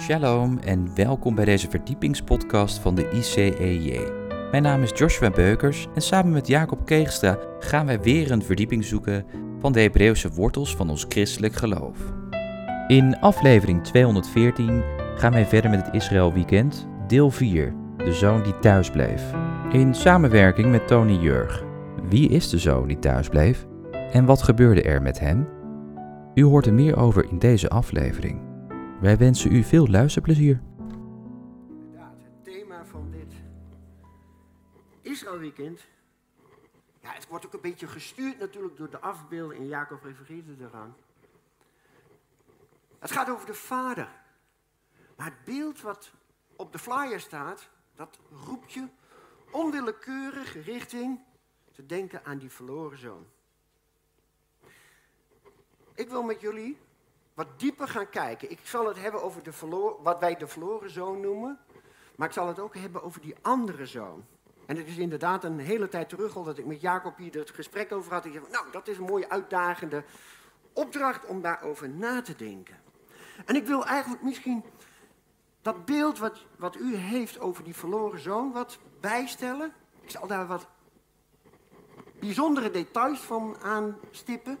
Shalom en welkom bij deze verdiepingspodcast van de ICEJ. Mijn naam is Joshua Beukers en samen met Jacob Keegstra gaan wij weer een verdieping zoeken van de Hebreeuwse wortels van ons christelijk geloof. In aflevering 214 gaan wij verder met het Israël Weekend, deel 4, de zoon die thuis bleef. In samenwerking met Tony Jurg. Wie is de zoon die thuis bleef en wat gebeurde er met hem? U hoort er meer over in deze aflevering. Wij wensen u veel luisterplezier. Inderdaad, het thema van dit Israël Weekend. Ja, het wordt ook een beetje gestuurd natuurlijk door de afbeelden in Jacob refereert er eraan. Het gaat over de vader. Maar het beeld wat op de flyer staat, dat roept je onwillekeurig richting te denken aan die verloren zoon. Ik wil met jullie wat dieper gaan kijken. Ik zal het hebben over de verloren, wat wij de verloren zoon noemen. Maar ik zal het ook hebben over die andere zoon. En het is inderdaad een hele tijd terug al dat ik met Jacob hier het gesprek over had. Ik zei, nou, dat is een mooie uitdagende opdracht om daarover na te denken. En ik wil eigenlijk misschien dat beeld wat, wat u heeft over die verloren zoon wat bijstellen. Ik zal daar wat bijzondere details van aanstippen.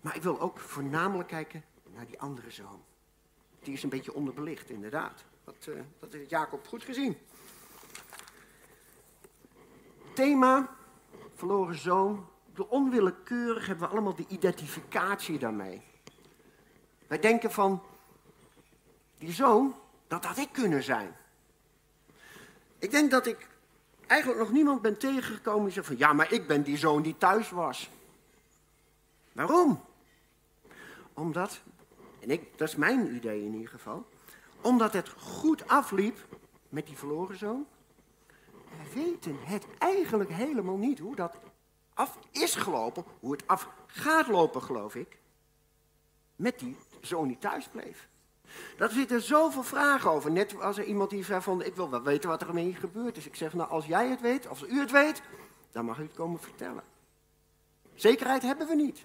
Maar ik wil ook voornamelijk kijken naar die andere zoon. Die is een beetje onderbelicht, inderdaad. Dat, uh, dat heeft Jacob goed gezien. Thema, verloren zoon. De onwillekeurig hebben we allemaal de identificatie daarmee. Wij denken van, die zoon, dat had ik kunnen zijn. Ik denk dat ik eigenlijk nog niemand ben tegengekomen die zegt van, ja, maar ik ben die zoon die thuis was. Waarom? Omdat, en ik, dat is mijn idee in ieder geval, omdat het goed afliep met die verloren zoon. We weten het eigenlijk helemaal niet hoe dat af is gelopen, hoe het af gaat lopen, geloof ik, met die zoon die thuis bleef. Daar zitten zoveel vragen over. Net als er iemand die zegt van, ik wil wel weten wat er mee gebeurd is. Ik zeg, nou, als jij het weet, als u het weet, dan mag u het komen vertellen. Zekerheid hebben we niet.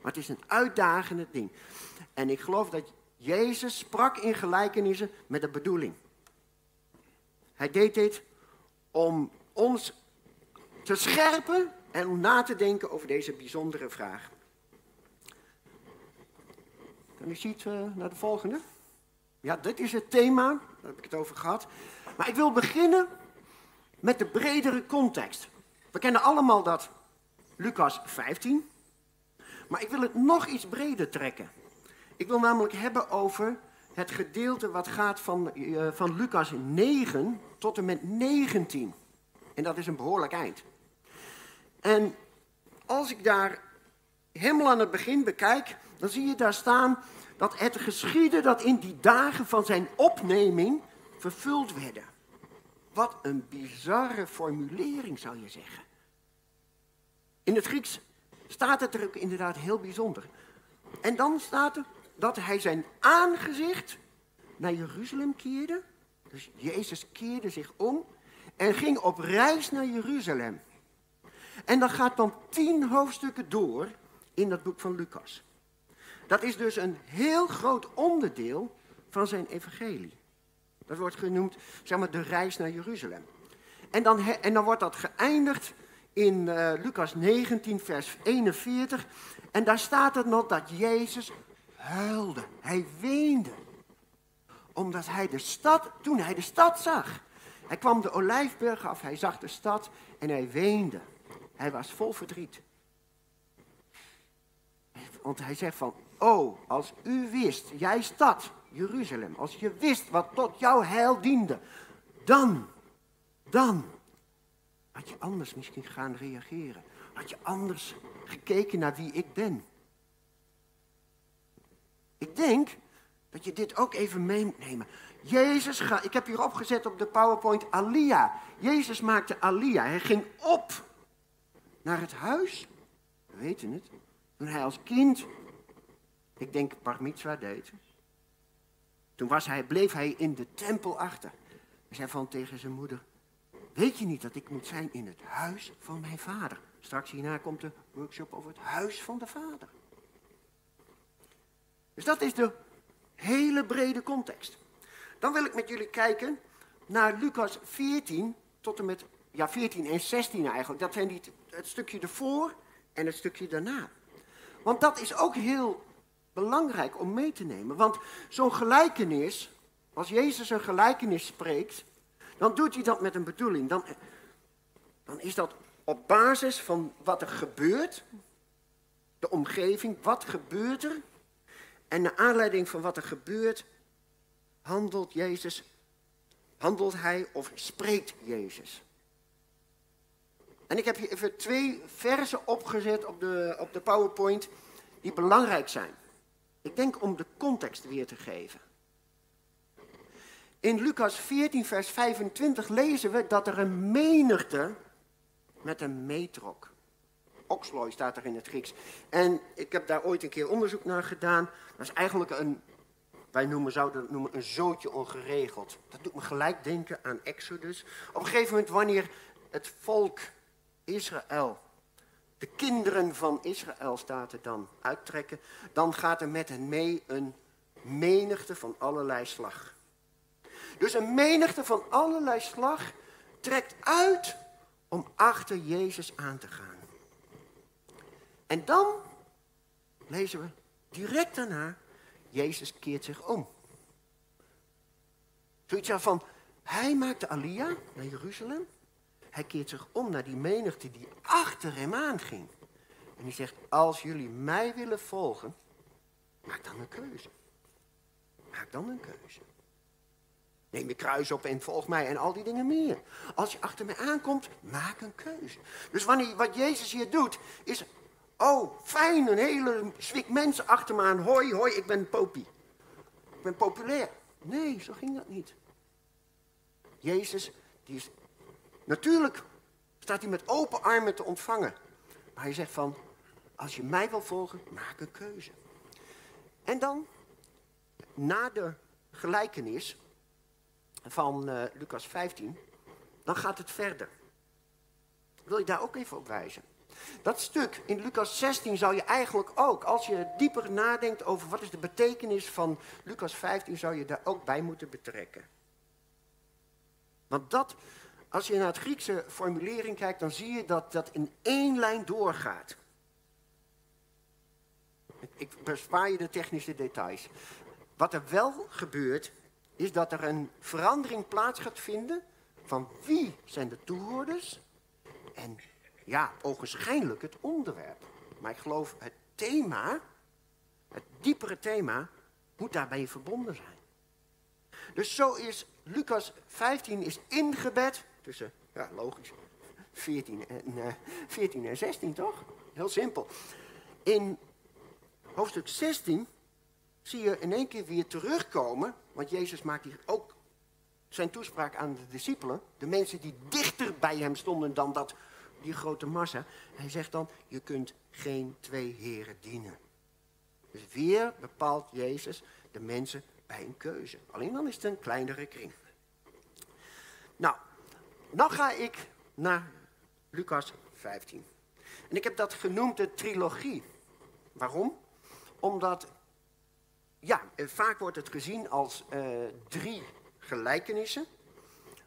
Maar het is een uitdagende ding. En ik geloof dat Jezus sprak in gelijkenissen met een bedoeling. Hij deed dit om ons te scherpen en om na te denken over deze bijzondere vraag. En u ziet uh, naar de volgende. Ja, dit is het thema, daar heb ik het over gehad. Maar ik wil beginnen met de bredere context. We kennen allemaal dat Lucas 15. Maar ik wil het nog iets breder trekken. Ik wil namelijk hebben over het gedeelte wat gaat van, uh, van Lucas 9 tot en met 19. En dat is een behoorlijk eind. En als ik daar helemaal aan het begin bekijk, dan zie je daar staan dat het geschiedde dat in die dagen van zijn opneming vervuld werden. Wat een bizarre formulering zou je zeggen. In het Grieks staat het er ook inderdaad heel bijzonder. En dan staat er dat hij zijn aangezicht naar Jeruzalem keerde. Dus Jezus keerde zich om en ging op reis naar Jeruzalem. En dat gaat dan tien hoofdstukken door in dat boek van Lucas. Dat is dus een heel groot onderdeel van zijn evangelie. Dat wordt genoemd, zeg maar, de reis naar Jeruzalem. En dan, en dan wordt dat geëindigd in uh, Lucas 19, vers 41. En daar staat het nog dat Jezus huilde. Hij weende. Omdat hij de stad, toen hij de stad zag. Hij kwam de Olijfberg af, hij zag de stad en hij weende. Hij was vol verdriet. Want hij zegt van, oh, als u wist, jij stad, Jeruzalem, als je wist wat tot jouw heil diende, dan, dan had je anders misschien gaan reageren. Had je anders gekeken naar wie ik ben. Ik denk dat je dit ook even meenemen. Jezus, ga, ik heb hier opgezet op de PowerPoint Alia. Jezus maakte Alia. Hij ging op naar het huis. We weten het. Toen hij als kind, ik denk bar mitzwa deed. Toen was hij, bleef hij in de tempel achter. Hij zei van tegen zijn moeder, weet je niet dat ik moet zijn in het huis van mijn vader? Straks hierna komt de workshop over het huis van de vader. Dus dat is de hele brede context. Dan wil ik met jullie kijken naar Lucas 14 tot en met ja, 14 en 16 eigenlijk. Dat zijn die, het stukje ervoor en het stukje daarna. Want dat is ook heel belangrijk om mee te nemen. Want zo'n gelijkenis, als Jezus een gelijkenis spreekt, dan doet hij dat met een bedoeling. Dan, dan is dat op basis van wat er gebeurt, de omgeving, wat gebeurt er? En naar aanleiding van wat er gebeurt, handelt Jezus, handelt hij of spreekt Jezus. En ik heb hier even twee versen opgezet op de, op de PowerPoint die belangrijk zijn. Ik denk om de context weer te geven. In Lucas 14, vers 25 lezen we dat er een menigte met een meetrok. Oxloi staat er in het Grieks. En ik heb daar ooit een keer onderzoek naar gedaan. Dat is eigenlijk een, wij noemen, zouden het noemen, een zootje ongeregeld. Dat doet me gelijk denken aan Exodus. Op een gegeven moment wanneer het volk Israël, de kinderen van Israël staat er dan uittrekken, dan gaat er met hen mee een menigte van allerlei slag. Dus een menigte van allerlei slag trekt uit om achter Jezus aan te gaan. En dan lezen we direct daarna, Jezus keert zich om. Zoiets van, hij maakt de Alia naar Jeruzalem. Hij keert zich om naar die menigte die achter hem aanging. En hij zegt, als jullie mij willen volgen, maak dan een keuze. Maak dan een keuze. Neem je kruis op en volg mij en al die dingen meer. Als je achter mij aankomt, maak een keuze. Dus wanneer, wat Jezus hier doet, is... Oh, fijn, een hele zwik mensen achter me aan. Hoi, hoi, ik ben Popie. Ik ben populair. Nee, zo ging dat niet. Jezus, die is... Natuurlijk staat hij met open armen te ontvangen. Maar hij zegt van, als je mij wil volgen, maak een keuze. En dan, na de gelijkenis van uh, Lucas 15, dan gaat het verder. Wil je daar ook even op wijzen? Dat stuk in Lucas 16 zou je eigenlijk ook, als je dieper nadenkt over wat is de betekenis van Lucas 15, zou je daar ook bij moeten betrekken. Want dat, als je naar het Griekse formulering kijkt, dan zie je dat dat in één lijn doorgaat. Ik bespaar je de technische details. Wat er wel gebeurt, is dat er een verandering plaats gaat vinden van wie zijn de toehoorders en ja, ogenschijnlijk het onderwerp. Maar ik geloof het thema, het diepere thema, moet daarbij verbonden zijn. Dus zo is Lucas 15 is ingebed tussen, ja logisch, 14 en, uh, 14 en 16 toch? Heel simpel. In hoofdstuk 16 zie je in één keer weer terugkomen, want Jezus maakt hier ook zijn toespraak aan de discipelen, de mensen die dichter bij hem stonden dan dat, die grote massa. Hij zegt dan, je kunt geen twee heren dienen. Dus weer bepaalt Jezus de mensen bij een keuze. Alleen dan is het een kleinere kring. Nou, dan ga ik naar Lucas 15. En ik heb dat genoemd de trilogie. Waarom? Omdat ja, eh, vaak wordt het gezien als uh, drie gelijkenissen.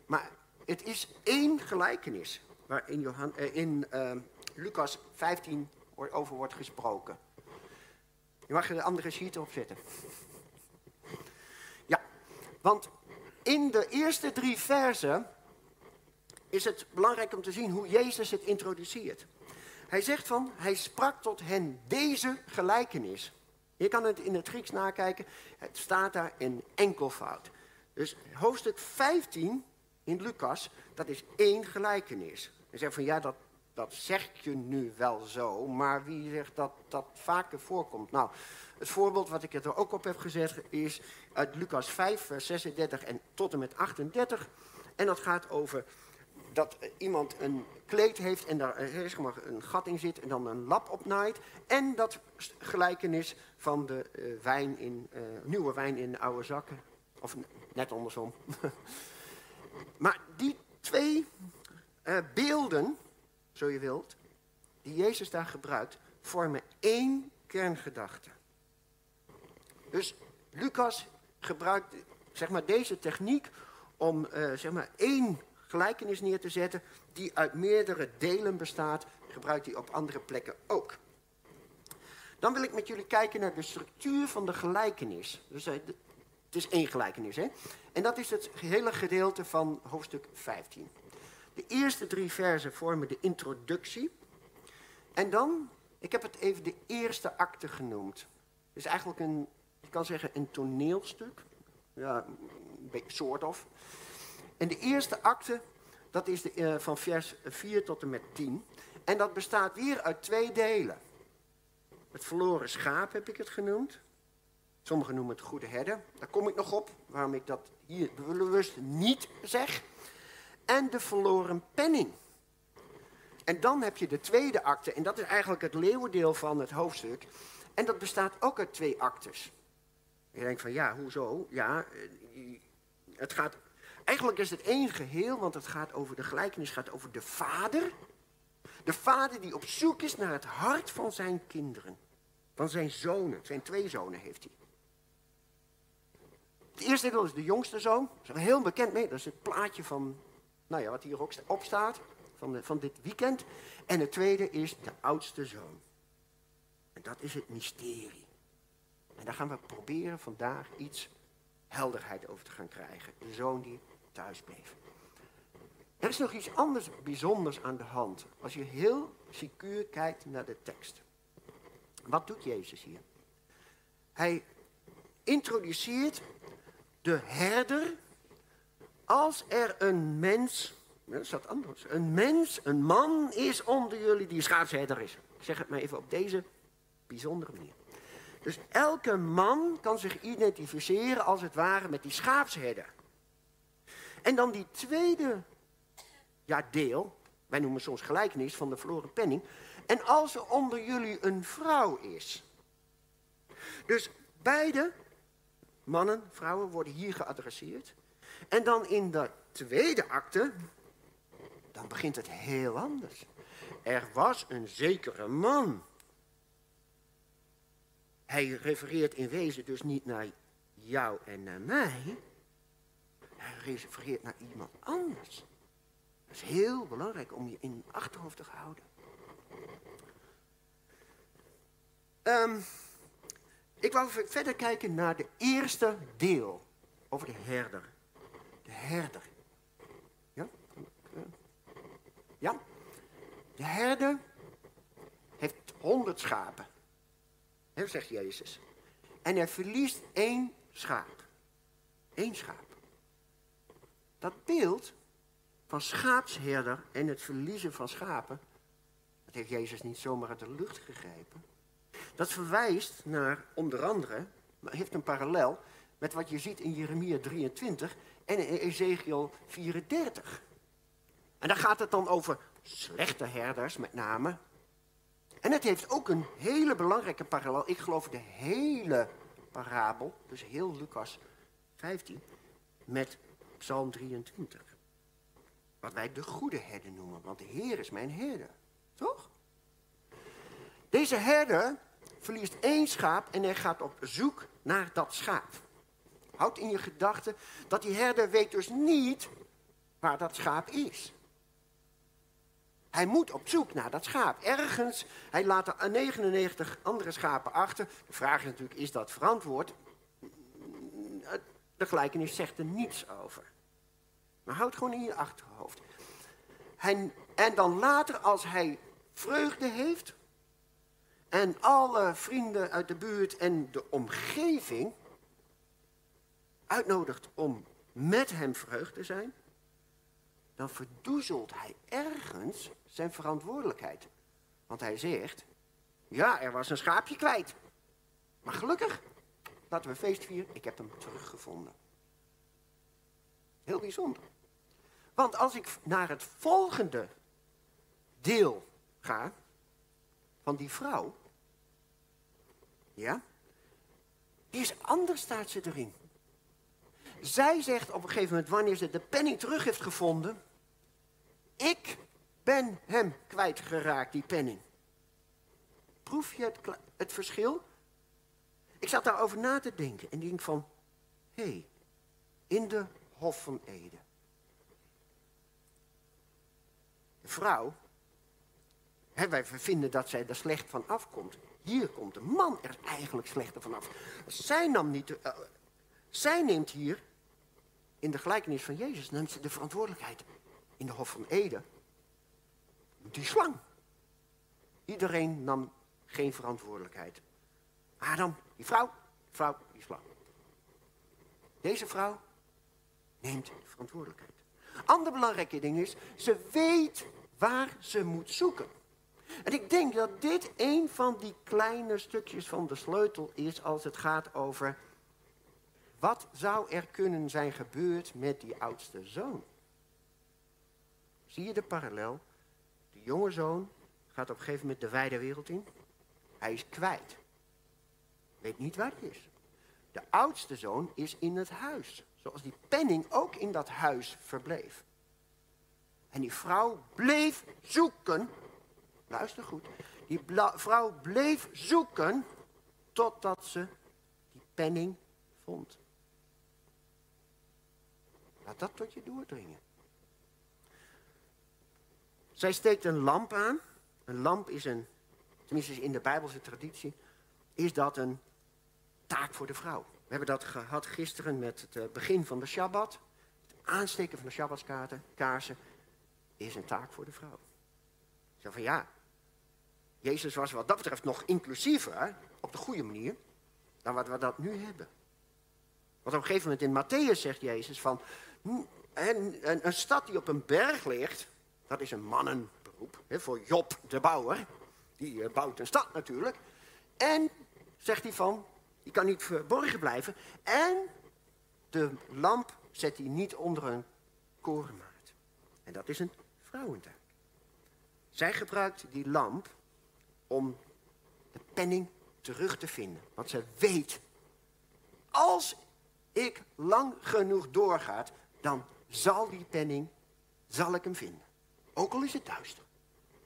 Maar het is één gelijkenis waar in, Johan, uh, in uh, Lucas 15 over wordt gesproken. Je mag de andere sheet op zetten. Ja, want in de eerste drie versen is het belangrijk om te zien hoe Jezus het introduceert. Hij zegt van, hij sprak tot hen deze gelijkenis. Je kan het in het Grieks nakijken. Het staat daar in enkelvoud. Dus hoofdstuk 15 in Lucas, dat is één gelijkenis. Je zegt van ja, dat, dat zeg je nu wel zo, maar wie zegt dat dat vaker voorkomt? Nou, het voorbeeld wat ik er ook op heb gezet is uit Lucas 5, vers 36 en tot en met 38. En dat gaat over dat iemand een kleed heeft en daar een gat in zit en dan een lap opnaait. En dat gelijkenis van de uh, wijn in, uh, nieuwe wijn in oude zakken. Of net andersom. maar die twee beelden, zo je wilt, die Jezus daar gebruikt, vormen één kerngedachte. Dus Lucas gebruikt zeg maar, deze techniek om zeg maar, één gelijkenis neer te zetten die uit meerdere delen bestaat, gebruikt hij op andere plekken ook. Dan wil ik met jullie kijken naar de structuur van de gelijkenis. Dus, uh, het is één gelijkenis, hè? En dat is het hele gedeelte van hoofdstuk 15. De eerste drie versen vormen de introductie. En dan, ik heb het even de eerste acte genoemd. Het is eigenlijk een, je kan zeggen, een toneelstuk. Ja, soort of. En de eerste acte, dat is de, uh, van vers 4 tot en met 10. En dat bestaat weer uit twee delen. Het verloren schaap heb ik het genoemd. Sommigen noemen het goede herder. Daar kom ik nog op, waarom ik dat hier bewust niet zeg. En de verloren penning. En dan heb je de tweede acte, en dat is eigenlijk het leeuwendeel van het hoofdstuk. En dat bestaat ook uit twee actes. Je denkt van ja, hoezo? Ja, eh, het gaat. Eigenlijk is het één geheel, want het gaat over de gelijkenis, gaat over de vader. De vader die op zoek is naar het hart van zijn kinderen. Van zijn zonen. Zijn twee zonen heeft hij. Het eerste deel is de jongste zoon. Daar zijn we heel bekend mee. Dat is het plaatje van, nou ja, wat hier ook op staat. Van, van dit weekend. En het tweede is de oudste zoon. En dat is het mysterie. En daar gaan we proberen vandaag iets helderheid over te gaan krijgen. De zoon die thuis bleef. Er is nog iets anders bijzonders aan de hand. Als je heel secuur kijkt naar de tekst. Wat doet Jezus hier? Hij introduceert de herder als er een mens, dat staat anders, een mens, een man is onder jullie die schaapsherder is. Ik zeg het maar even op deze bijzondere manier. Dus elke man kan zich identificeren als het ware met die schaapsherder. En dan die tweede ja, deel, wij noemen soms gelijkenis van de verloren penning. En als er onder jullie een vrouw is. Dus beide, mannen, vrouwen, worden hier geadresseerd. En dan in de tweede acte, dan begint het heel anders. Er was een zekere man. Hij refereert in wezen dus niet naar jou en naar mij. Hij refereert naar iemand anders. Dat is heel belangrijk om je in achterhoofd te houden. Um, ik wou verder kijken naar de eerste deel over de herder. De herder. Ja? Ja? De herder heeft honderd schapen. He, zegt Jezus. En hij verliest één schaap. Eén schaap. Dat beeld van schaapsherder en het verliezen van schapen, dat heeft Jezus niet zomaar uit de lucht gegrepen. Dat verwijst naar onder andere, maar heeft een parallel met wat je ziet in Jeremia 23 en in Ezekiel 34. En daar gaat het dan over slechte herders met name. En het heeft ook een hele belangrijke parallel. Ik geloof de hele parabel, dus heel Lucas 15, met Psalm 23. Wat wij de goede herder noemen, want de Heer is mijn herder. Toch? Deze herder verliest één schaap en hij gaat op zoek naar dat schaap. Houd in je gedachten dat die herder weet dus niet waar dat schaap is. Hij moet op zoek naar dat schaap. Ergens, hij laat er 99 andere schapen achter. De vraag is natuurlijk, is dat verantwoord? De gelijkenis zegt er niets over. Maar houd gewoon in je achterhoofd. Hij, en dan later, als hij vreugde heeft, en alle vrienden uit de buurt en de omgeving uitnodigt om met hem vreugd te zijn, dan verdoezelt hij ergens zijn verantwoordelijkheid. Want hij zegt, ja, er was een schaapje kwijt. Maar gelukkig, laten we feest vieren, ik heb hem teruggevonden. Heel bijzonder. Want als ik naar het volgende deel ga van die vrouw, ja, die is anders staat ze erin. Zij zegt op een gegeven moment, wanneer ze de penning terug heeft gevonden, ik ben hem kwijtgeraakt, die penning. Proef je het, het verschil? Ik zat daarover na te denken en denk van, hé, hey, in de Hof van Ede. De vrouw, hè, wij vinden dat zij er slecht van afkomt. Hier komt de man er eigenlijk slechter vanaf. Zij, nam niet, uh, zij neemt hier, in de gelijkenis van Jezus, neemt ze de verantwoordelijkheid. In de Hof van Ede, die slang. Iedereen nam geen verantwoordelijkheid. Adam, die vrouw, vrouw, die slang. Deze vrouw neemt verantwoordelijkheid. Ander belangrijke ding is, ze weet waar ze moet zoeken. En ik denk dat dit een van die kleine stukjes van de sleutel is als het gaat over wat zou er kunnen zijn gebeurd met die oudste zoon. Zie je de parallel? De jonge zoon gaat op een gegeven moment de wijde wereld in. Hij is kwijt. Weet niet waar hij is. De oudste zoon is in het huis. Zoals die penning ook in dat huis verbleef. En die vrouw bleef zoeken. Luister goed. Die vrouw bleef zoeken totdat ze die penning vond. Laat dat tot je doordringen. Zij steekt een lamp aan. Een lamp is een, tenminste in de Bijbelse traditie, is dat een taak voor de vrouw. We hebben dat gehad gisteren met het eh, begin van de Shabbat. Het aansteken van de Shabbatskaarten, kaarsen, is een taak voor de vrouw. Zo van ja, Jezus was wat dat betreft nog inclusiever, op de goede manier, dan wat we dat nu hebben. Want op een gegeven moment in Matthäus zegt Jezus van, een, een, stad die op een berg ligt, dat is een mannenberoep, hè, voor Job de bouwer. Die uh, bouwt een stad natuurlijk. En, zegt hij van, die kan niet verborgen blijven. En de lamp zet hij niet onder een korenmaat. En dat is een vrouwentaak. Zij gebruikt die lamp om de penning terug te vinden. Want ze weet, als ik lang genoeg doorgaat, dan zal die penning, zal ik hem vinden. Ook al is het duister.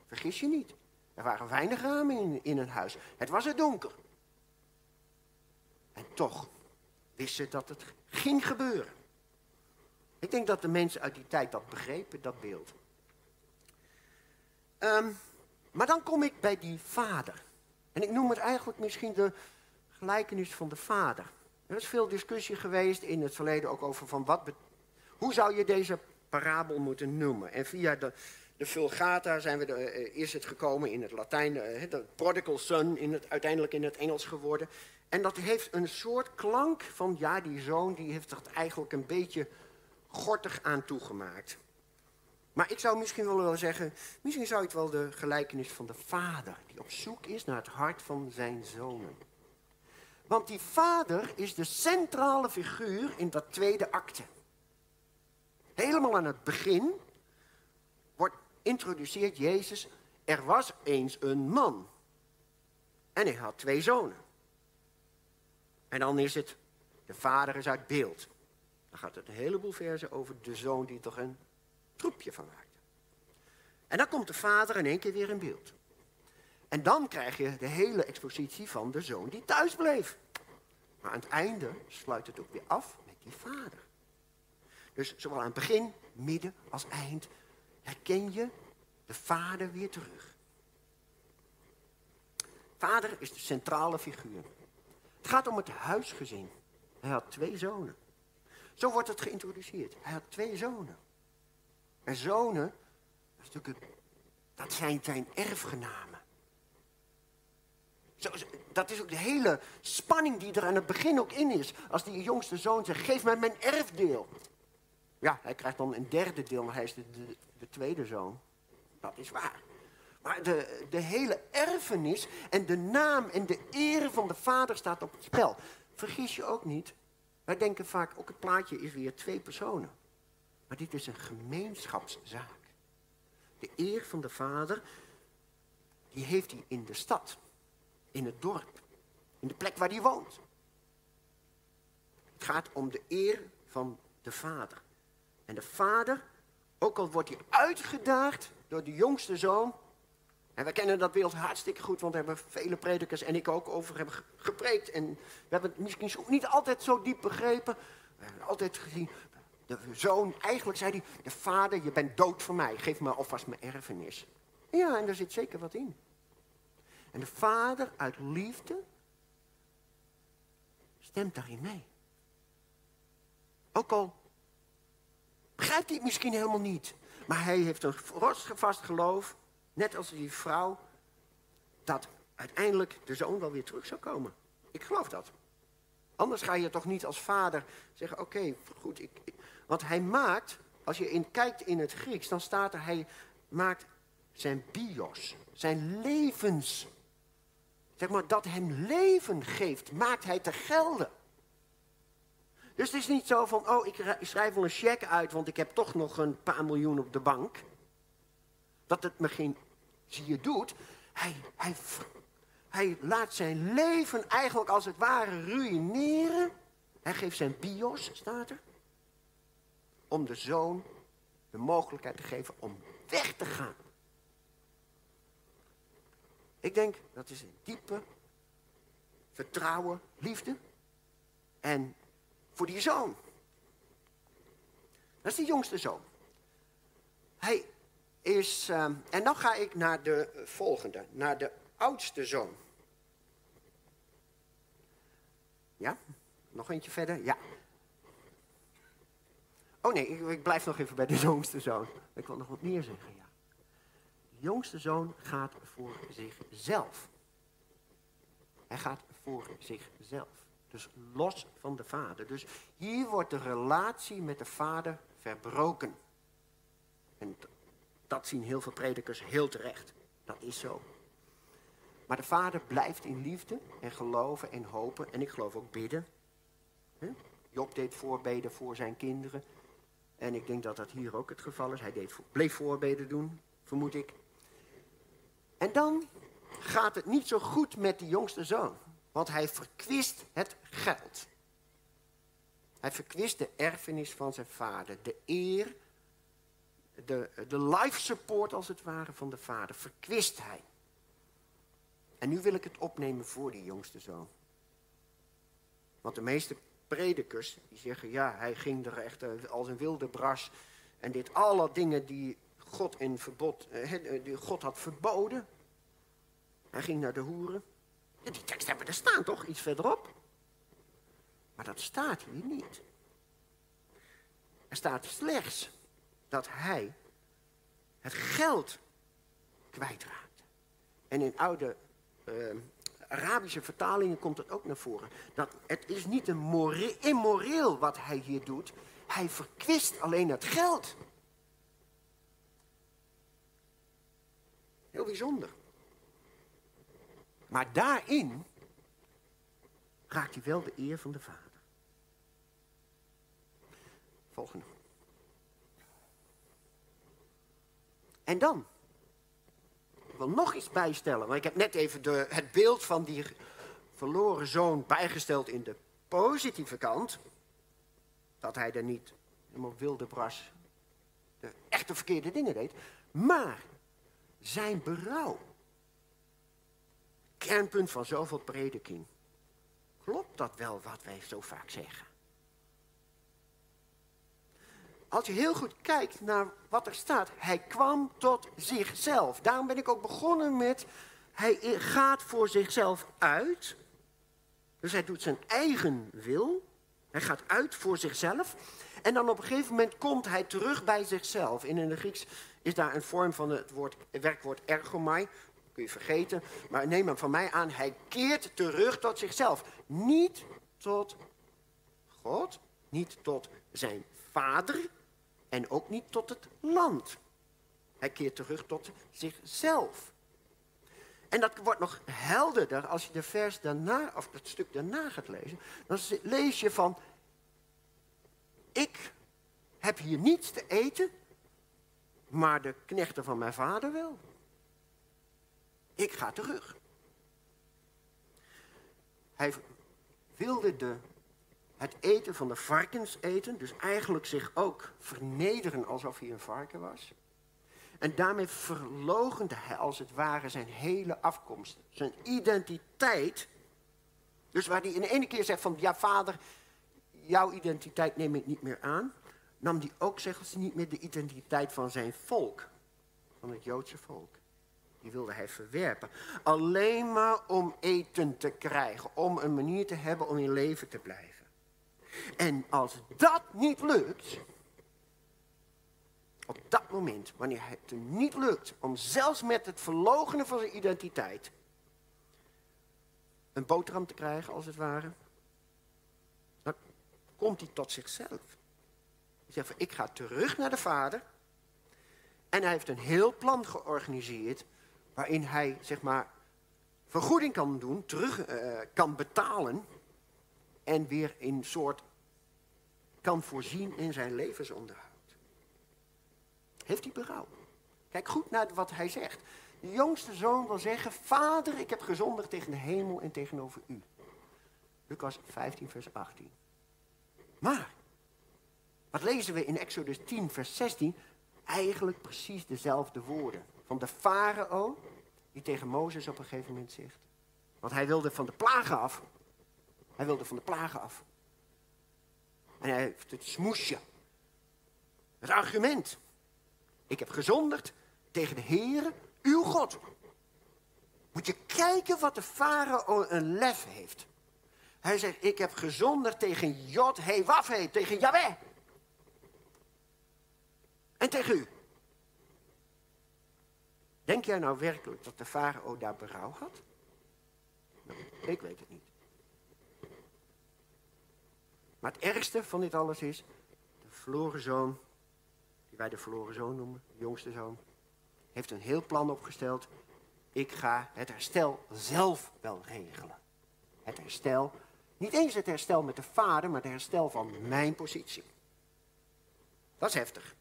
Vergis je niet. Er waren weinig ramen in, in het huis. Het was er donker. En toch wist ze dat het ging gebeuren. Ik denk dat de mensen uit die tijd dat begrepen, dat beeld. Ehm, maar dan kom ik bij die vader. En ik noem het eigenlijk misschien de gelijkenis van de vader. Er is veel discussie geweest in het verleden ook over van wat... Hoe zou je deze parabel moeten noemen? En via de, de Vulgata zijn we eh, is het gekomen in het Latijn, uh, de prodigal son, in het, uiteindelijk in het Engels geworden. En dat heeft een soort klank van, ja, die zoon die heeft er eigenlijk een beetje gortig aan toegemaakt. Maar ik zou misschien wel zeggen, misschien zou ik wel de gelijkenis van de vader, die op zoek is naar het hart van zijn zonen. Want die vader is de centrale figuur in dat tweede acte. Helemaal aan het begin wordt introduceert Jezus, er was eens een man. En hij had twee zonen. En dan is het, de vader is uit beeld. Dan gaat het een heleboel verzen over de zoon die toch een troepje van maakte. En dan komt de vader in één keer weer in beeld. En dan krijg je de hele expositie van de zoon die thuis bleef. Maar aan het einde sluit het ook weer af met die vader. Dus zowel aan het begin, midden als eind herken je de vader weer terug. Vader is de centrale figuur. Het gaat om het huisgezin. Hij had twee zonen. Zo wordt het geïntroduceerd. Hij had twee zonen. En zonen, dat, dat zijn zijn erfgenamen. Zo, dat is ook de hele spanning die er aan het begin ook in is. Als die jongste zoon zegt, geef mij mijn erfdeel. Ja, hij krijgt dan een derde deel, maar hij is de, de tweede zoon. Dat is waar. Maar de, de hele erfenis en de naam en de eer van de vader staat op het spel. Vergis je ook niet. Wij denken vaak, ook het plaatje is weer twee personen. Maar dit is een gemeenschapszaak. De eer van de vader, die heeft hij in de stad, in het dorp, in de plek waar hij woont. Het gaat om de eer van de vader. En de vader, ook al wordt hij uitgedaagd door de jongste zoon, En we kennen dat beeld hartstikke goed, want daar hebben vele predikers en ik ook over hebben gepreekt. En we hebben het misschien niet altijd zo diep begrepen. We hebben altijd gezien, de zoon, eigenlijk zei hij, de vader, je bent dood voor mij, geef me alvast mijn erfenis. Ja, en daar zit zeker wat in. En de vader uit liefde stemt daarin mee. Ook al begrijpt hij het misschien helemaal niet. Maar hij heeft een vast geloof, net als die vrouw, dat uiteindelijk de zoon wel weer terug zou komen. Ik geloof dat. Anders ga je toch niet als vader zeggen, oké, goed. Ik, want hij maakt, als je in, kijkt in het Grieks, dan staat er, hij maakt zijn bios, zijn levens. Zeg maar, dat hem leven geeft, maakt hij te gelden. Dus het is niet zo van, oh, ik schrijf wel een cheque uit, want ik heb toch nog een paar miljoen op de bank. Dat het me geen zie doet. Hij, hij, hij laat zijn leven eigenlijk als het ware ruïneren. Hij geeft zijn bios, staat er. Om de zoon de mogelijkheid te geven om weg te gaan. Ik denk dat is een diepe vertrouwen, liefde. En voor die zoon. Dat is de jongste zoon. Hij is, uh, en dan ga ik naar de volgende, naar de oudste zoon. Ja? Nog eentje verder? Ja. Oh nee, ik, ik, blijf nog even bij de jongste zoon. Ik wil nog wat meer zeggen, ja. De jongste zoon gaat voor zichzelf. Hij gaat voor zichzelf. Dus los van de vader. Dus hier wordt de relatie met de vader verbroken. En dat zien heel veel predikers heel terecht. Dat is zo. Maar de vader blijft in liefde en geloven en hopen. En ik geloof ook bidden. Job deed voorbeden voor zijn kinderen. En ik denk dat dat hier ook het geval is. Hij deed, bleef voorbeden doen, vermoed ik. En dan gaat het niet zo goed met die jongste zoon. Want hij verkwist het geld. Hij verkwist de erfenis van zijn vader. De eer, de, de life support als het ware van de vader, verkwist hij. En nu wil ik het opnemen voor die jongste zoon. Want de meeste predikers die zeggen, ja, hij ging er echt eh, als een wilde bras. En dit alle dingen die God in verbod, eh, die God had verboden. Hij ging naar de hoeren. Die tekst hebben er staan toch, iets verderop. Maar dat staat hier niet. Er staat slechts dat hij het geld kwijtraakt. En in oude uh, Arabische vertalingen komt het ook naar voren. Dat het is niet een immoreel wat hij hier doet. Hij verkwist alleen het geld. Heel bijzonder. Maar daarin raakt hij wel de eer van de Vader. Volgende. En dan. Ik wil nog iets bijstellen. Want ik heb net even de, het beeld van die verloren zoon bijgesteld in de positieve kant. Dat hij er niet helemaal wilde bras de echte verkeerde dingen deed. Maar zijn berouw kernpunt van zoveel prediking. Klopt dat wel wat wij zo vaak zeggen? Als je heel goed kijkt naar wat er staat, hij kwam tot zichzelf. Daarom ben ik ook begonnen met, hij gaat voor zichzelf uit. Dus hij doet zijn eigen wil. Hij gaat uit voor zichzelf. En dan op een gegeven moment komt hij terug bij zichzelf. in het Grieks is daar een vorm van het, woord, werkwoord ergomai kun je vergeten. Maar neem hem van mij aan, hij keert terug tot zichzelf. Niet tot God, niet tot zijn vader en ook niet tot het land. Hij keert terug tot zichzelf. En dat wordt nog helderder als je de vers daarna, of het stuk daarna gaat lezen. Dan lees je van, ik heb hier niets te eten, maar de knechten van mijn vader wel. Ik ga terug. Hij wilde de, het eten van de varkens eten, dus eigenlijk zich ook vernederen alsof hij een varken was. En daarmee verlogende hij als het ware zijn hele afkomst, zijn identiteit. Dus waar hij in ene keer zegt van, ja vader, jouw identiteit neem ik niet meer aan, nam hij ook, zeggen ze, niet meer de identiteit van zijn volk, van het Joodse volk. Die wilde hij verwerpen. Alleen maar om eten te krijgen, om een manier te hebben om in leven te blijven. En als dat niet lukt, op dat moment, wanneer het hem niet lukt om zelfs met het verlogenen van zijn identiteit een boterham te krijgen, als het ware, dan komt hij tot zichzelf. Hij zegt van, ik ga terug naar de vader. En hij heeft een heel plan georganiseerd waarin hij, zeg maar, vergoeding kan doen, terug uh, kan betalen en weer in soort kan voorzien in zijn levensonderhoud. Heeft hij berouw? Kijk goed naar wat hij zegt. De jongste zoon wil zeggen, vader, ik heb gezondigd tegen de hemel en tegenover u. Lucas 15, vers 18. Maar, wat lezen we in Exodus 10, vers 16? Eigenlijk precies dezelfde woorden. Van de farao, die tegen Mozes op een gegeven moment zegt. Want hij wilde van de plagen af. Hij wilde van de plagen af. En hij heeft het smoesje. Het argument. Ik heb gezondigd tegen de Heere, uw God. Moet je kijken wat de farao een lef heeft. Hij zegt, ik heb gezondigd tegen Jod, he, waf, he, tegen Yahweh. En tegen u. Denk jij nou werkelijk dat de farao daar berouw had? Nou, ik weet het niet. Maar het ergste van dit alles is, de verloren zoon die wij de verloren zoon noemen, de jongste zoon, heeft een heel plan opgesteld. Ik ga het herstel zelf wel regelen. Het herstel, niet eens het herstel met de vader, maar het herstel van mijn positie. Dat is heftig.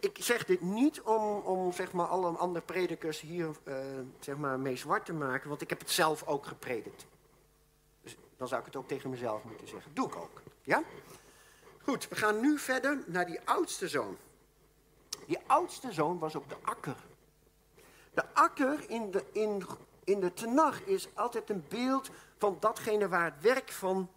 Ik zeg dit niet om, om zeg maar, alle andere predikers hier uh, zeg maar, mee zwart te maken, want ik heb het zelf ook gepredikt. Dan zou ik het ook tegen mezelf moeten zeggen. Doe ik ook. Ja? Goed, we gaan nu verder naar die oudste zoon. Die oudste zoon was op de akker. De akker in de, in, in de tenag is altijd een beeld van datgene waar het werk van,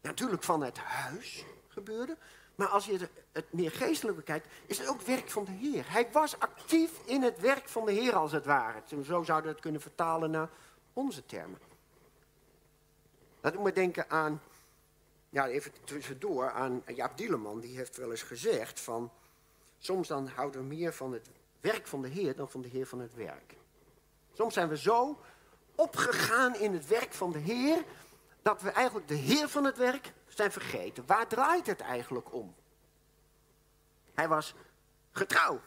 natuurlijk van het huis gebeurde. Maar als je het meer geestelijk bekijkt, is het ook werk van de Heer. Hij was actief in het werk van de Heer als het ware. Zo zouden we het kunnen vertalen naar onze termen. Dat doet me denken aan ja, even tussendoor aan Jaap Dieleman, die heeft wel eens gezegd van, soms dan houden we meer van het werk van de Heer dan van de Heer van het werk. Soms zijn we zo opgegaan in het werk van de Heer, dat we eigenlijk de Heer van het werk zijn vergeten. Waar draait het eigenlijk om? Hij was getrouw.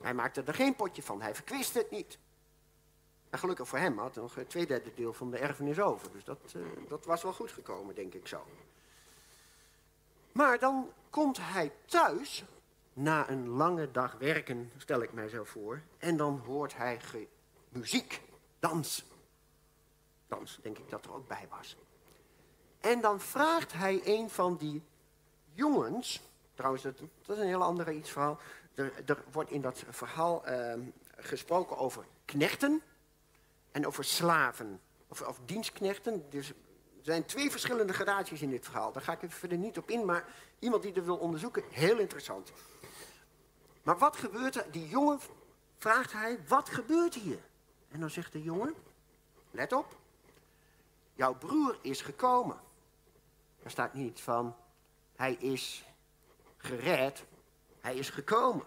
Hij maakte er geen potje van, hij verkwist het niet. En gelukkig voor hem had nog het tweederde deel van de erfenis over. Dus dat, uh, dat was wel goed gekomen, denk ik zo. Maar dan komt hij thuis, na een lange dag werken, stel ik mij zo voor. En dan hoort hij muziek, dans. Dans, denk ik dat er ook bij was. En dan vraagt hij een van die jongens, trouwens dat, is een heel andere iets verhaal. Er, er wordt in dat verhaal uh, gesproken over knechten en over slaven, of, of dienstknechten. Dus er zijn twee verschillende gradaties in dit verhaal. Daar ga ik even verder niet op in, maar iemand die dat wil onderzoeken, heel interessant. Maar wat gebeurt er? Die jongen vraagt hij, wat gebeurt hier? En dan zegt de jongen, let op, jouw broer is gekomen. Er staat niet van, hij is gered, hij is gekomen.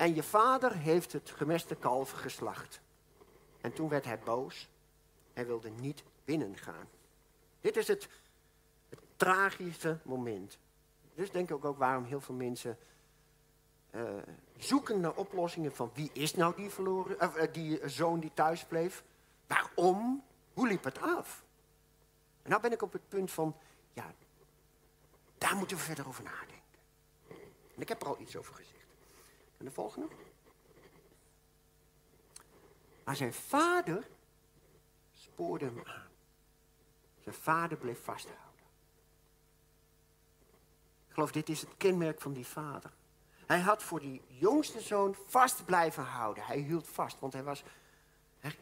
En je vader heeft het gemeste kalf geslacht. En toen werd hij boos en wilde niet binnengaan. Dit is het, tragische moment. Dus denk ik ook waarom heel veel mensen uh, zoeken naar oplossingen van wie is nou die, verloren, uh, die zoon die thuis bleef? Waarom? Hoe liep het af? En nou ben ik op het punt van, ja, daar moeten we verder over nadenken. En ik heb er al iets over gezegd. En de volgende. Maar zijn vader spoorde hem aan. Zijn vader bleef vasthouden. Ik geloof, dit is het kenmerk van die vader. Hij had voor die jongste zoon vast blijven houden. Hij hield vast, want hij was,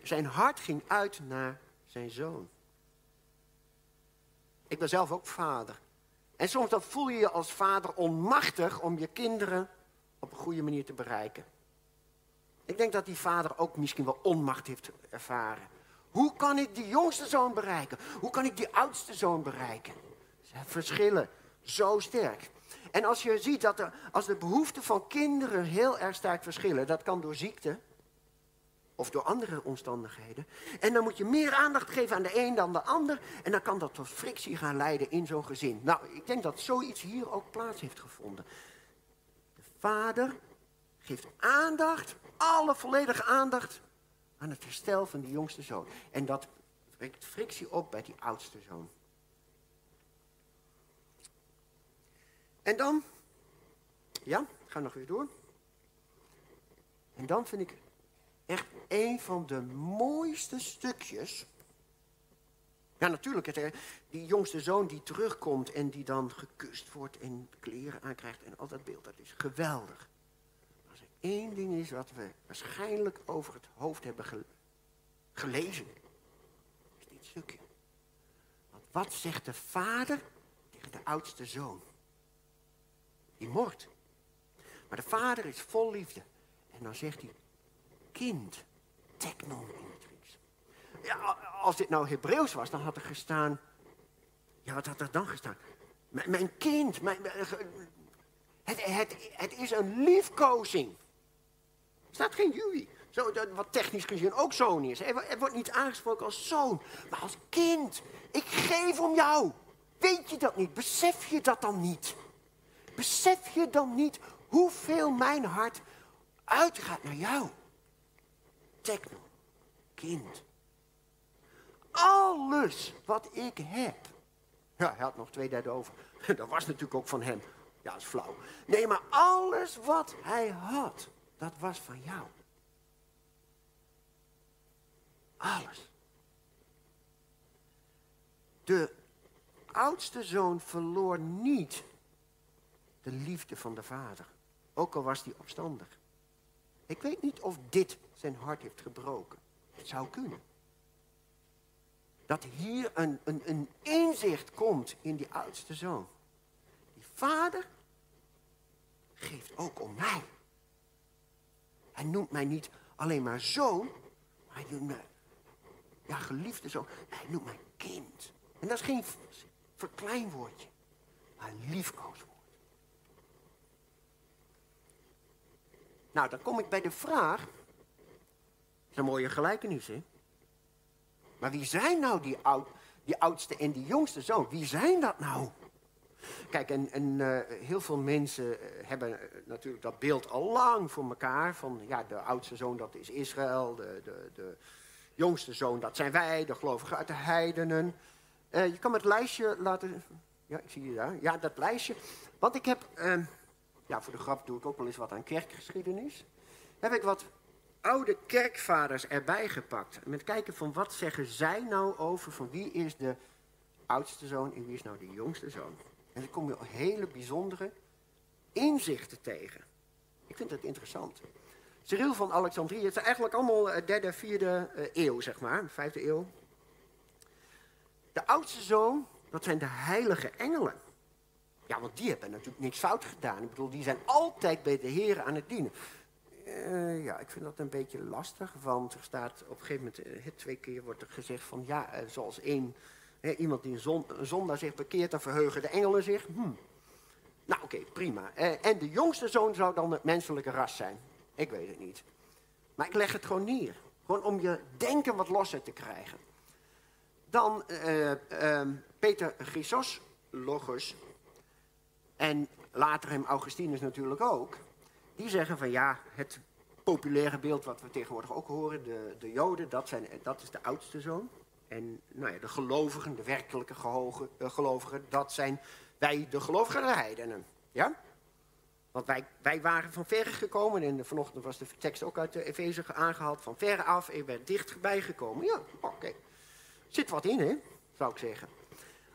zijn hart ging uit naar zijn zoon. Ik ben zelf ook vader. En soms dan voel je je als vader onmachtig om je kinderen op een goede manier te bereiken. Ik denk dat die vader ook misschien wel onmacht heeft ervaren. Hoe kan ik die jongste zoon bereiken? Hoe kan ik die oudste zoon bereiken? Ze verschillen zo sterk. En als je ziet dat er, als de behoeften van kinderen heel erg sterk verschillen, dat kan door ziekte of door andere omstandigheden. En dan moet je meer aandacht geven aan de een dan de ander. En dan kan dat tot frictie gaan leiden in zo'n gezin. Nou, ik denk dat zoiets hier ook plaats heeft gevonden. De vader geeft aandacht, alle volledige aandacht aan het herstel van die jongste zoon. En dat wekt frictie op bij die oudste zoon. En dan, ja, ik ga nog weer door. En dan vind ik echt een van de mooiste stukjes. Ja, natuurlijk, het, die jongste zoon die terugkomt en die dan gekust wordt en kleren aankrijgt en al dat beeld, dat is geweldig. Als er één ding is wat we waarschijnlijk over het hoofd hebben gelezen, is dit stukje. Want wat zegt de vader tegen de oudste zoon? Die moord. Maar de vader is vol liefde. En dan zegt hij, kind, Grieks. Ja, als dit nou Hebreeuws was, dan had er gestaan... Ja, wat had er dan gestaan? mijn kind, mijn, het, het, het is een liefkozing. Er staat geen jullie. Zo, wat technisch gezien ook zoon is. Er wordt niet aangesproken als zoon, maar als kind. Ik geef om jou. Weet je dat niet? Besef je dat dan niet? Besef je dan niet hoeveel mijn hart uitgaat naar jou? Techno, kind. Alles wat ik heb. Ja, hij had nog twee derde over. Dat was natuurlijk ook van hem. Ja, dat is flauw. Nee, maar alles wat hij had, dat was van jou. Alles. De oudste zoon verloor niet de liefde van de vader. Ook al was hij opstandig. Ik weet niet of dit zijn hart heeft gebroken. Het zou kunnen. Dat hier een, een, een inzicht komt in die oudste zoon. Die vader geeft ook om mij. Hij noemt mij niet alleen maar zoon, maar hij noemt mij, ja, geliefde zoon. Hij noemt mij kind. En dat is geen verkleinwoordje, maar een liefkooswoord. Nou, dan kom ik bij de vraag. Dat is een mooie gelijkenis, hè? Maar wie zijn nou die, oud, die oudste en die jongste zoon? Wie zijn dat nou? Kijk, en, en uh, heel veel mensen eh, hebben uh, natuurlijk dat beeld al lang voor elkaar. Van ja, de oudste zoon dat is Israël, de, de, de jongste zoon dat zijn wij, de gelovigen uit de heidenen. je kan het lijstje laten. Ja, ik zie je daar. Ja, dat lijstje. Want ik heb ehm, ja, voor de grap doe ik ook wel eens wat aan kerkgeschiedenis. Heb ik wat oude kerkvaders erbij gepakt. Met kijken van wat zeggen zij nou over van wie is de oudste zoon en wie is nou de jongste zoon. En dan kom je hele bijzondere inzichten tegen. Ik vind dat interessant. Cyril van Alexandrië, het is eigenlijk allemaal eh, derde, vierde eh, eeuw, zeg maar, vijfde eeuw. De oudste zoon, dat zijn de heilige engelen. Ja, want die hebben natuurlijk niks fout gedaan. Ik bedoel, die zijn altijd bij de Heer aan het dienen. Uh, ja, ik vind dat een beetje lastig, want er staat op een gegeven moment, uh, twee keer wordt er gezegd van, ja, uh, zoals één, iemand die een, zon, zondaar zich bekeert, dan verheugen de engelen zich. Hm. Nou, oké, prima. en de jongste zoon zou dan het menselijke ras zijn. Ik weet het niet. Maar ik leg het gewoon neer. Gewoon om je denken wat losser te krijgen. Dan Peter Chrysos, Logos, en later hem Augustinus natuurlijk ook, die zeggen van ja, het populaire beeld wat we tegenwoordig ook horen, de, de Joden, dat, zijn, dat is de oudste zoon. En nou ja, de gelovigen, de werkelijke gehogen, uh, gelovigen, dat zijn wij, de gelovigen heidenen. Ja? Want wij, wij waren van verre gekomen, en vanochtend was de tekst ook uit de Efeze aangehaald, van verre af, en werd dichtbij gekomen. Ja, oké. Zit wat in, hè, zou ik zeggen.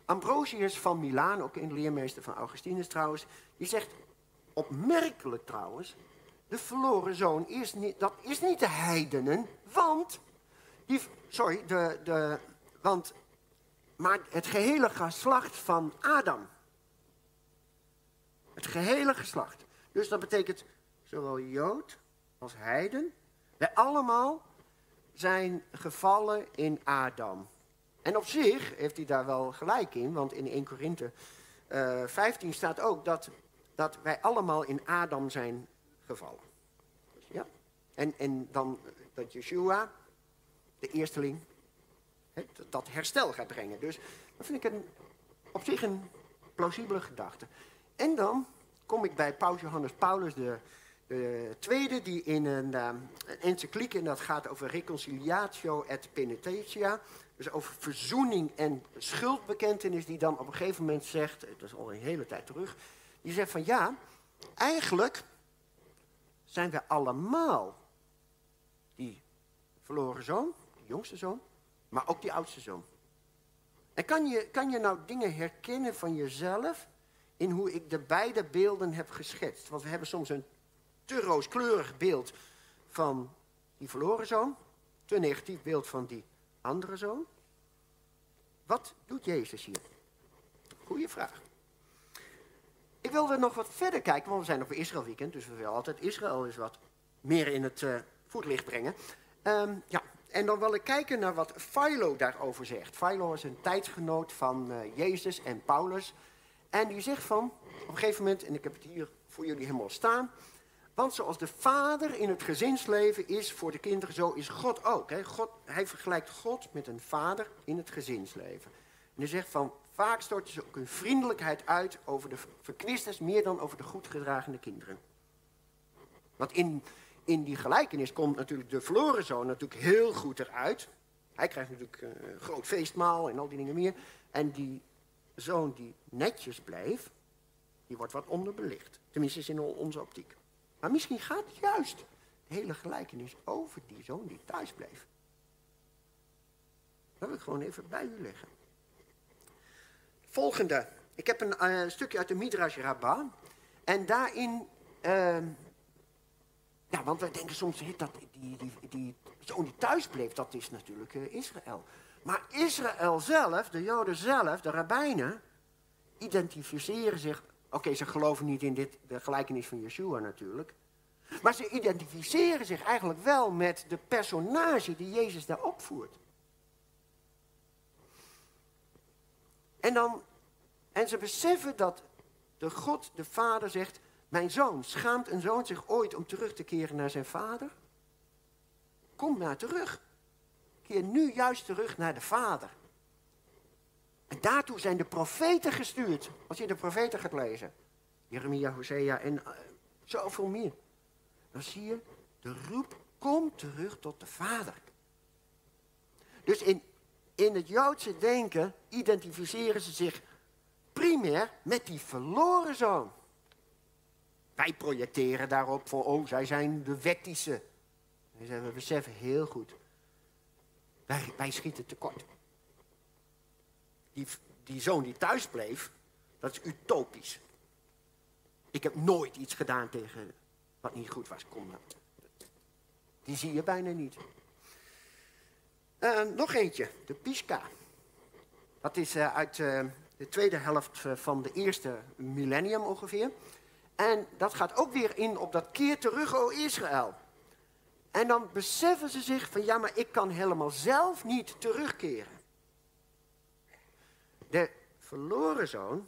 Ambrosius van Milaan, ook een leermeester van Augustinus trouwens, die zegt, opmerkelijk trouwens, de verloren zoon is niet, dat is niet de heidenen, want, die, sorry, de, de, want, maar het gehele geslacht van Adam. Het gehele geslacht. Dus dat betekent zowel Jood als heiden. Wij allemaal zijn gevallen in Adam. En op zich heeft hij daar wel gelijk in, want in 1 Korinthe uh, 15 staat ook dat, dat wij allemaal in Adam zijn gevallen. Ja? En, en dan dat Yeshua, de eersteling, he, dat herstel gaat brengen. Dus dat vind ik een, op zich een plausibele gedachte. En dan kom ik bij Paus Johannes Paulus de, de tweede, die in een, um, een encycliek, en dat gaat over reconciliatio et penitentia, dus over verzoening en schuldbekentenis, die dan op een gegeven moment zegt, dat is al een hele tijd terug, die zegt van ja, eigenlijk zijn we allemaal die verloren zoon, die jongste zoon, maar ook die oudste zoon. En kan je, kan je nou dingen herkennen van jezelf in hoe ik de beide beelden heb geschetst? Want we hebben soms een te rooskleurig beeld van die verloren zoon, te negatief beeld van die andere zoon. Wat doet Jezus hier? Goeie vraag. Wilde nog wat verder kijken, want we zijn op Israël weekend, dus we willen altijd Israël eens wat meer in het uh, voetlicht brengen. Um, ja, en dan wil ik kijken naar wat Philo daarover zegt. Philo is een tijdsgenoot van uh, Jezus en Paulus. En die zegt van, op een gegeven moment, en ik heb het hier voor jullie helemaal staan. Want zoals de vader in het gezinsleven is voor de kinderen, zo is God ook. Hè? God, hij vergelijkt God met een vader in het gezinsleven. En hij zegt van, vaak storten ze ook hun vriendelijkheid uit over de verkwisters meer dan over de goed gedragende kinderen. Want in, in die gelijkenis komt natuurlijk de verloren zoon natuurlijk heel goed eruit. Hij krijgt natuurlijk een groot feestmaal en al die dingen meer. En die zoon die netjes blijft, die wordt wat onderbelicht. Tenminste is in onze optiek. Maar misschien gaat juist de hele gelijkenis over die zoon die thuis bleef. Dat wil ik gewoon even bij u leggen. Volgende. Ik heb een uh, stukje uit de Midrash Rabbah. En daarin... Uh, ja, want wij denken soms dat die, die, die zoon die thuis bleef, dat is natuurlijk uh, Israël. Maar Israël zelf, de Joden zelf, de rabbijnen, identificeren zich Oké, ze geloven niet in dit, de gelijkenis van Yeshua natuurlijk. Maar ze identificeren zich eigenlijk wel met de personage die Jezus daar opvoert. En, dan, en ze beseffen dat de God, de Vader, zegt: Mijn zoon, schaamt een zoon zich ooit om terug te keren naar zijn vader? Kom maar terug. Keer nu juist terug naar de Vader. En daartoe zijn de profeten gestuurd. Als je de profeten gaat lezen. Jeremia, Hosea en uh, zoveel meer. Dan zie je de roep, kom terug tot de Vader. Dus in, in het Joodse denken identificeren ze zich primair met die verloren zoon. Wij projecteren daarop van, oh, zij zijn de wettische. We beseffen heel goed, wij, wij schieten tekort die, die zoon die thuis bleef, dat is utopisch. Ik heb nooit iets gedaan tegen wat niet goed was. Kom. Die zie je bijna niet. Uh, nog eentje, de Pisca. Dat is uh, uit uh, de tweede helft van de eerste millennium ongeveer. En dat gaat ook weer in op dat keer terug, o Israël. En dan beseffen ze zich van ja, maar ik kan helemaal zelf niet terugkeren. De verloren zoon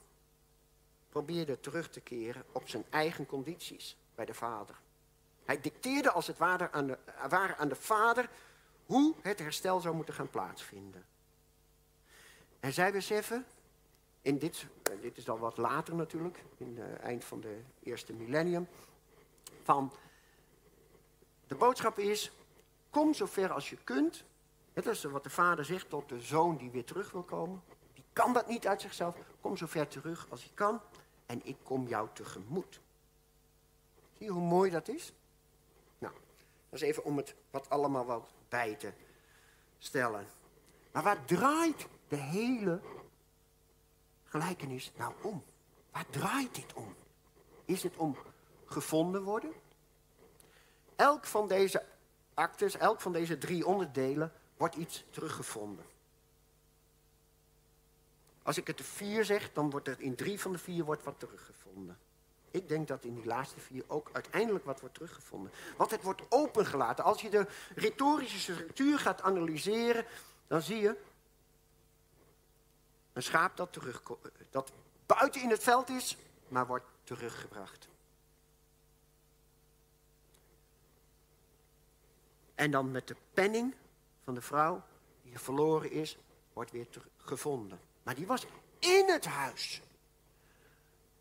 probeerde terug te keren op zijn eigen condities bij de vader. Hij dicteerde als het ware aan ware aan de vader hoe het herstel zou moeten gaan plaatsvinden. En zij beseffen, in dit, dit is dan wat later natuurlijk, in het eind van de eerste millennium, van de boodschap is, kom zo ver als je kunt. Dat is wat de vader zegt tot de zoon die weer terug wil komen kan dat niet uit zichzelf. Kom zo ver terug als je kan en ik kom jou tegemoet. Zie je hoe mooi dat is? Dat is even om het wat allemaal wat bij te stellen. Maar waar draait de hele gelijkenis nou om? Waar draait dit om? Is het om gevonden worden? Elk van deze actes, elk van deze drie onderdelen, wordt iets teruggevonden. Als ik het de vier zeg, dan wordt er in drie van de vier wordt wat teruggevonden. Ik denk dat in die laatste vier ook uiteindelijk wat wordt teruggevonden. Want het wordt opengelaten. Als je de retorische structuur gaat analyseren, dan zie je een schaap dat, terug, dat buiten in het veld is, maar wordt teruggebracht. En dan met de penning van de vrouw die verloren is, wordt weer gevonden. Maar die was in het huis.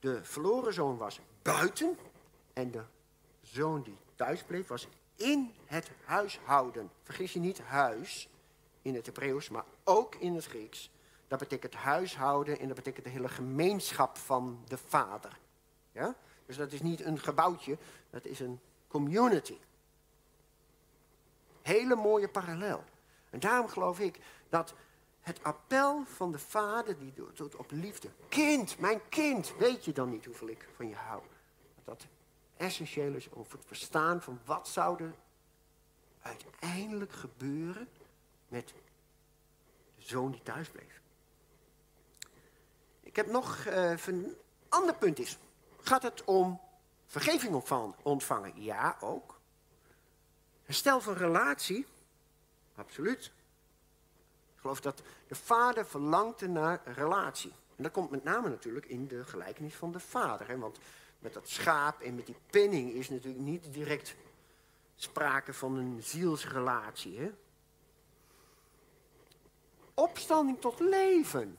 De verloren zoon was buiten en de zoon die thuis bleef was in het huishouden. Vergis je niet, huis in het Hebreeuws, maar ook in het Grieks. Dat betekent huishouden en dat betekent de hele gemeenschap van de vader. Ja? Dus dat is niet een gebouwtje, dat is een community. Hele mooie parallel. En daarom geloof ik dat het appel van de vader die doet op liefde. Kind, mijn kind, weet je dan niet hoeveel ik van je hou? Dat essentieel is over het verstaan van wat zou er uiteindelijk gebeuren met de zoon die thuis bleef. Ik heb nog uh, een ander punt is. Gaat het om vergeving ontvangen? Ja, ook. Herstel van relatie? Absoluut geloof dat de vader verlangte naar relatie. En dat komt met name natuurlijk in de gelijkenis van de vader. Hè? Want met dat schaap en met die penning is natuurlijk niet direct sprake van een zielsrelatie. Hè? Opstanding tot leven.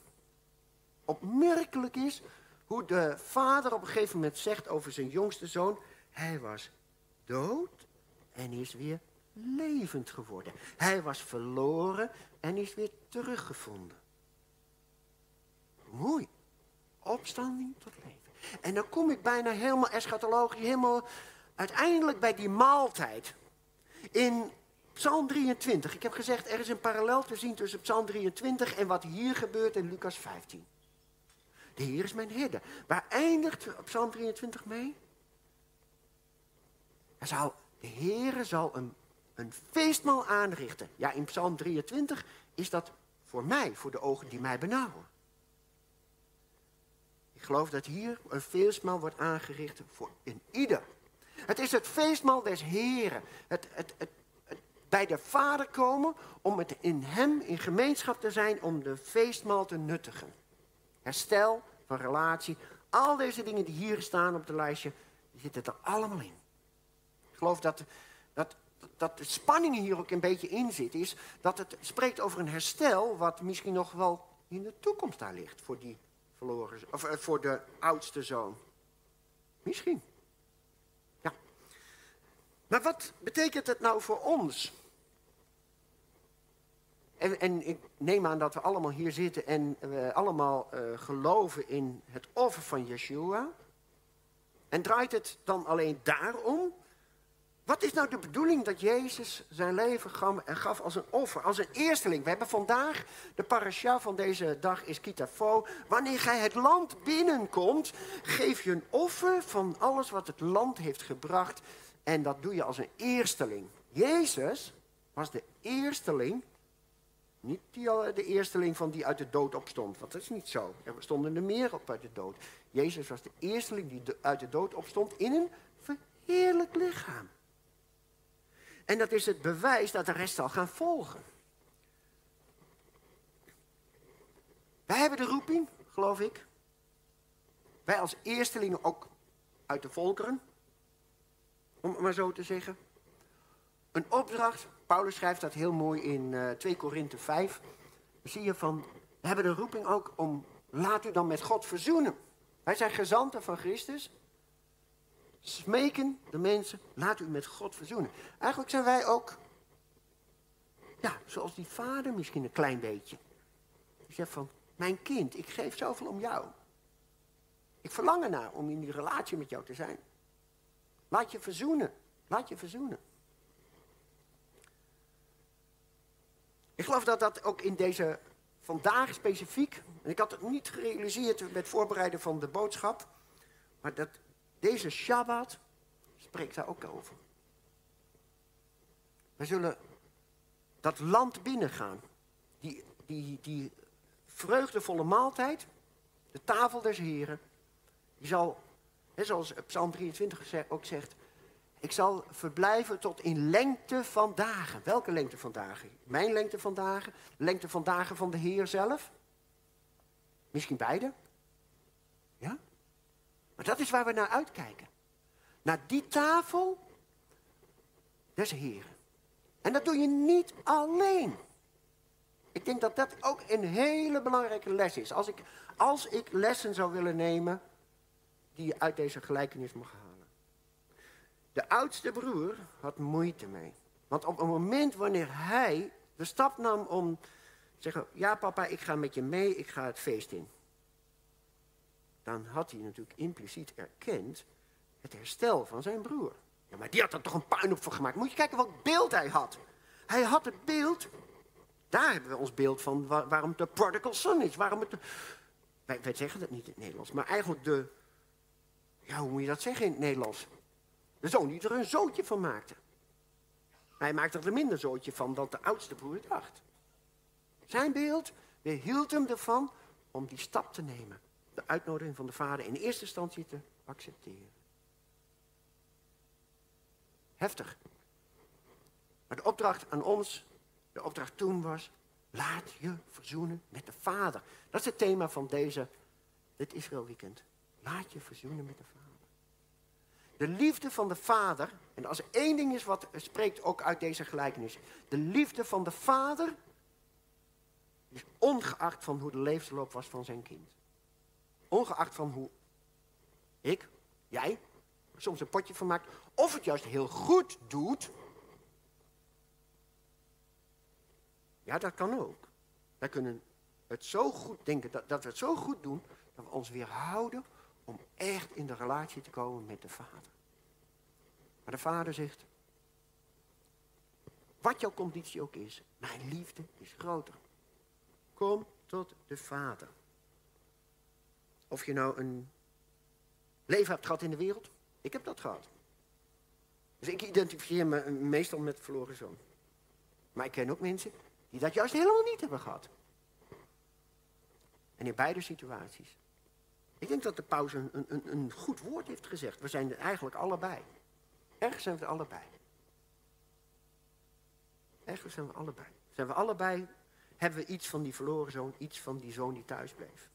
Opmerkelijk is hoe de vader op een gegeven moment zegt over zijn jongste zoon: Hij was dood en is weer levend geworden. Hij was verloren en is weer teruggevonden. Mooi. Opstanding tot leven. En dan kom ik bijna helemaal eschatologisch, helemaal uiteindelijk bij die maaltijd. In Psalm 23. Ik heb gezegd, er is een parallel te zien tussen Psalm 23 en wat hier gebeurt in Lucas 15. De Heer is mijn herder. Waar eindigt Psalm 23 mee? Er zal, de Heere zal een een feestmaal aanrichten. Ja, in Psalm 23 is dat voor mij, voor de ogen die mij benauwen. Ik geloof dat hier een feestmaal wordt aangericht voor een ieder. Het is het feestmaal des Heren. Het, het, het, het, bij de Vader komen om het in Hem in gemeenschap te zijn om de feestmaal te nuttigen. Herstel van relatie. Al deze dingen die hier staan op de lijstje, die zitten er allemaal in. Ik geloof dat, dat de spanning hier ook een beetje in zit, is dat het spreekt over een herstel wat misschien nog wel in de toekomst daar ligt voor die verloren, of eh, voor de oudste zoon. Misschien. Ja. Maar wat betekent het nou voor ons? En, en, ik neem aan dat we allemaal hier zitten en we allemaal uh, geloven in het offer van Yeshua. En draait het dan alleen daarom? Wat is nou de bedoeling dat Jezus zijn leven gaf als een offer, als een eersteling? We hebben vandaag, de parasha van deze dag is Kitafo. Wanneer gij het land binnenkomt, geef je een offer van alles wat het land heeft gebracht. En dat doe je als een eersteling. Jezus was de eersteling, niet die, de eersteling van die uit de dood opstond. Want dat is niet zo. Er stonden er meer op uit de dood. Jezus was de eersteling die uit de dood opstond in een verheerlijk lichaam. En dat is het bewijs dat de rest zal gaan volgen. Wij hebben de roeping, geloof ik. Wij als eerstelingen ook uit de volkeren. Om het maar zo te zeggen. Een opdracht, Paulus schrijft dat heel mooi in uh, eh, 2 Korinthe 5. Dan zie je van, we hebben de roeping ook om, laat u dan met God verzoenen. Wij zijn gezanten van Christus smeken de mensen, laat u met God verzoenen. Eigenlijk zijn wij ook, ja, zoals die vader misschien een klein beetje. Die zegt van, mijn kind, ik geef zoveel om jou. Ik verlang ernaar om in die relatie met jou te zijn. Laat je verzoenen. Laat je verzoenen. Ik geloof dat dat ook in deze vandaag specifiek, en ik had het niet gerealiseerd met het voorbereiden van de boodschap, maar dat deze Shabbat spreekt daar ook over. We zullen dat land binnengaan, die, die, die vreugdevolle maaltijd, de tafel des Heren, die zal, hè, zoals Psalm 23 ook zegt, ik zal verblijven tot in lengte van dagen. Welke lengte van dagen? Mijn lengte van dagen? Lengte van dagen van de Heer zelf? Misschien beide? Maar dat is waar we naar uitkijken. Naar die tafel des Heren. En dat doe je niet alleen. Ik denk dat dat ook een hele belangrijke les is. Als ik, als ik lessen zou willen nemen die je uit deze gelijkenis mag halen. De oudste broer had moeite mee. Want op het moment wanneer hij de stap nam om te zeggen: Ja, papa, ik ga met je mee, ik ga het feest in. Dan had hij natuurlijk impliciet erkend het herstel van zijn broer. Ja, maar die had er toch een puin op voor gemaakt. Moet je kijken wat beeld hij had. Hij had het beeld. Daar hebben we ons beeld van waarom de prodigal son is. Waarom het de, wij, wij zeggen dat niet in het Nederlands, maar eigenlijk de. Ja, hoe moet je dat zeggen in het Nederlands? De zoon die er een zootje van maakte. Hij maakte er minder zootje van dan de oudste broer dacht. Zijn beeld weerhield hem ervan om die stap te nemen. De uitnodiging van de vader in eerste instantie te accepteren. Heftig. Maar de opdracht aan ons, de opdracht toen was, laat je verzoenen met de vader. Dat is het thema van deze, dit Israël weekend. Laat je verzoenen met de vader. De liefde van de vader, en als er één ding is wat spreekt ook uit deze gelijkenis. De liefde van de vader is ongeacht van hoe de levensloop was van zijn kind. Ongeacht van hoe ik, jij, soms een potje van maakt. Of het juist heel goed doet. Ja, dat kan ook. Wij kunnen het zo goed denken, dat, dat we het zo goed doen, dat we ons weer houden om echt in de relatie te komen met de Vader. Maar de Vader zegt, wat jouw conditie ook is, mijn liefde is groter. Kom tot de Vader. Of je nou een leven hebt gehad in de wereld, ik heb dat gehad. Dus ik identificeer me meestal met verloren zoon. Maar ik ken ook mensen die dat juist helemaal niet hebben gehad. En in beide situaties ik denk dat de paus een, een, een goed woord heeft gezegd. We zijn er eigenlijk allebei. Ergens zijn we allebei. Ergens zijn we allebei. Zijn we allebei, hebben we iets van die verloren zoon, iets van die zoon die thuis bleef.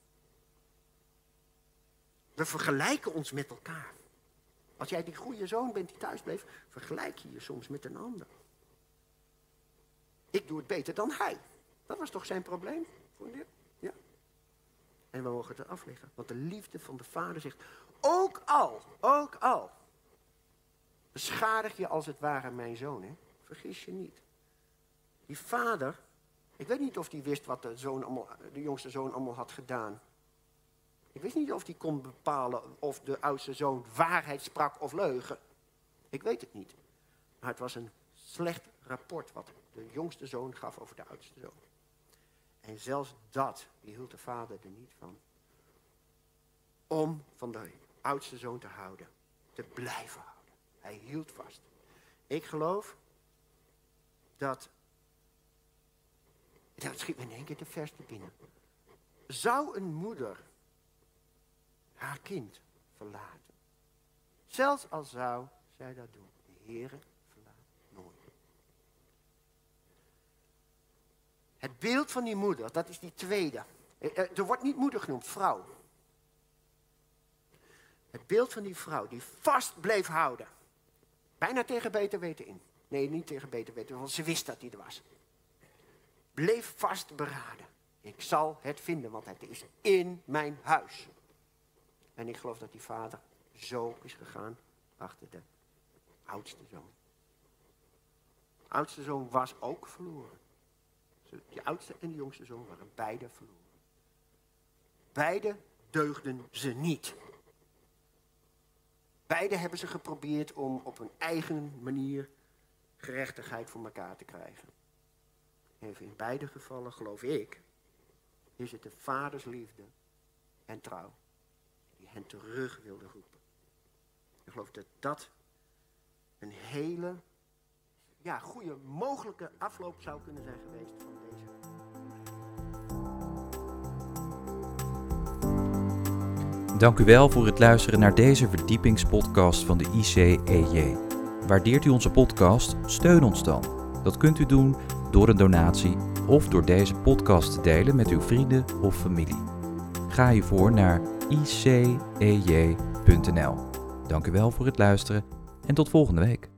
We vergelijken ons met elkaar. Als jij die goede zoon bent die thuis bleef, vergelijk je je soms met een ander. Ik doe het beter dan hij. Dat was toch zijn probleem? Ja. En we mogen het afleggen. Want de liefde van de vader zegt, ook al, ook al, beschadig je als het ware mijn zoon. Hè? Vergis je niet. Die vader, ik weet niet of die wist wat de, zoon allemaal, de jongste zoon allemaal had gedaan. Ik wist niet of hij kon bepalen of de oudste zoon waarheid sprak of leugen. Ik weet het niet. Maar het was een slecht rapport wat de jongste zoon gaf over de oudste zoon. En zelfs dat hield de vader er niet van. Om van de oudste zoon te houden. Te blijven houden. Hij hield vast. Ik geloof dat. Dat schiet me in één keer de verste binnen. Zou een moeder haar kind verlaten? Zelfs al zou zij dat doen. De Heere Het beeld van die moeder, dat is die tweede. Eh, eh, er wordt niet moeder genoemd, vrouw. Het beeld van die vrouw die vast bleef houden. Bijna tegen beter weten in. Nee, niet tegen beter weten, want ze wist dat hij er was. Bleef vast beraden. Ik zal het vinden, want het is in mijn huis. En ik geloof dat die vader zo is gegaan achter de oudste zoon. De oudste zoon was ook verloren. De oudste en de jongste zoon waren beide verloren. Beide deugden ze niet. Beide hebben ze geprobeerd om op hun eigen manier gerechtigheid voor elkaar te krijgen. Even in beide gevallen geloof ik is het de vaders liefde en trouw hen terug wilde roepen. Ik geloof dat dat een hele ja, goede mogelijke afloop zou kunnen zijn geweest van deze. Dank u wel voor het luisteren naar deze verdiepingspodcast van de ICEJ. Waardeert u onze podcast? Steun ons dan. Dat kunt u doen door een donatie of door deze podcast te delen met uw vrienden of familie. Ga hiervoor naar icej.nl. Dank u wel voor het luisteren en tot volgende week.